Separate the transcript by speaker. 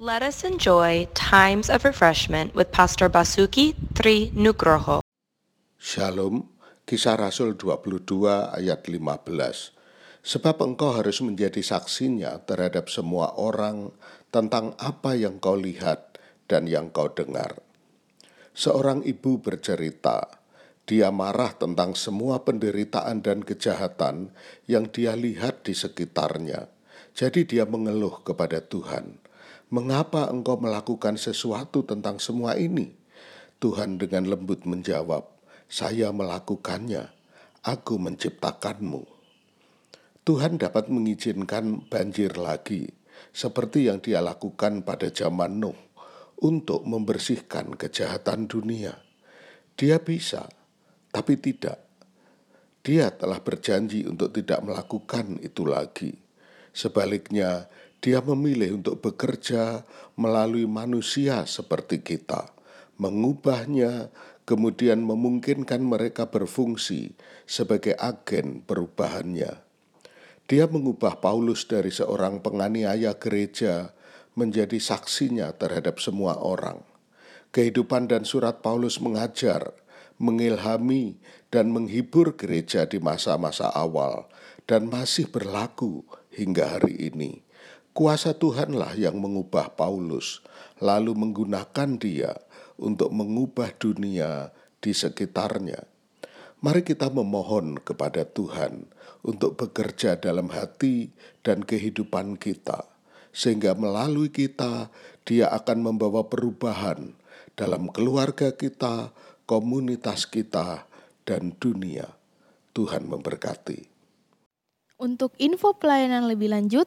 Speaker 1: Let us enjoy times of refreshment with Pastor Basuki Tri Nugroho.
Speaker 2: Shalom, kisah Rasul 22 ayat 15. Sebab engkau harus menjadi saksinya terhadap semua orang tentang apa yang kau lihat dan yang kau dengar. Seorang ibu bercerita, dia marah tentang semua penderitaan dan kejahatan yang dia lihat di sekitarnya. Jadi dia mengeluh kepada Tuhan Mengapa engkau melakukan sesuatu tentang semua ini? Tuhan dengan lembut menjawab, "Saya melakukannya. Aku menciptakanmu." Tuhan dapat mengizinkan banjir lagi, seperti yang Dia lakukan pada zaman Nuh, untuk membersihkan kejahatan dunia. Dia bisa, tapi tidak. Dia telah berjanji untuk tidak melakukan itu lagi. Sebaliknya, dia memilih untuk bekerja melalui manusia seperti kita, mengubahnya, kemudian memungkinkan mereka berfungsi sebagai agen perubahannya. Dia mengubah Paulus dari seorang penganiaya gereja menjadi saksinya terhadap semua orang. Kehidupan dan surat Paulus mengajar, mengilhami, dan menghibur gereja di masa-masa awal, dan masih berlaku hingga hari ini. Kuasa Tuhanlah yang mengubah Paulus, lalu menggunakan dia untuk mengubah dunia di sekitarnya. Mari kita memohon kepada Tuhan untuk bekerja dalam hati dan kehidupan kita, sehingga melalui kita Dia akan membawa perubahan dalam keluarga kita, komunitas kita, dan dunia. Tuhan memberkati.
Speaker 3: Untuk info pelayanan lebih lanjut,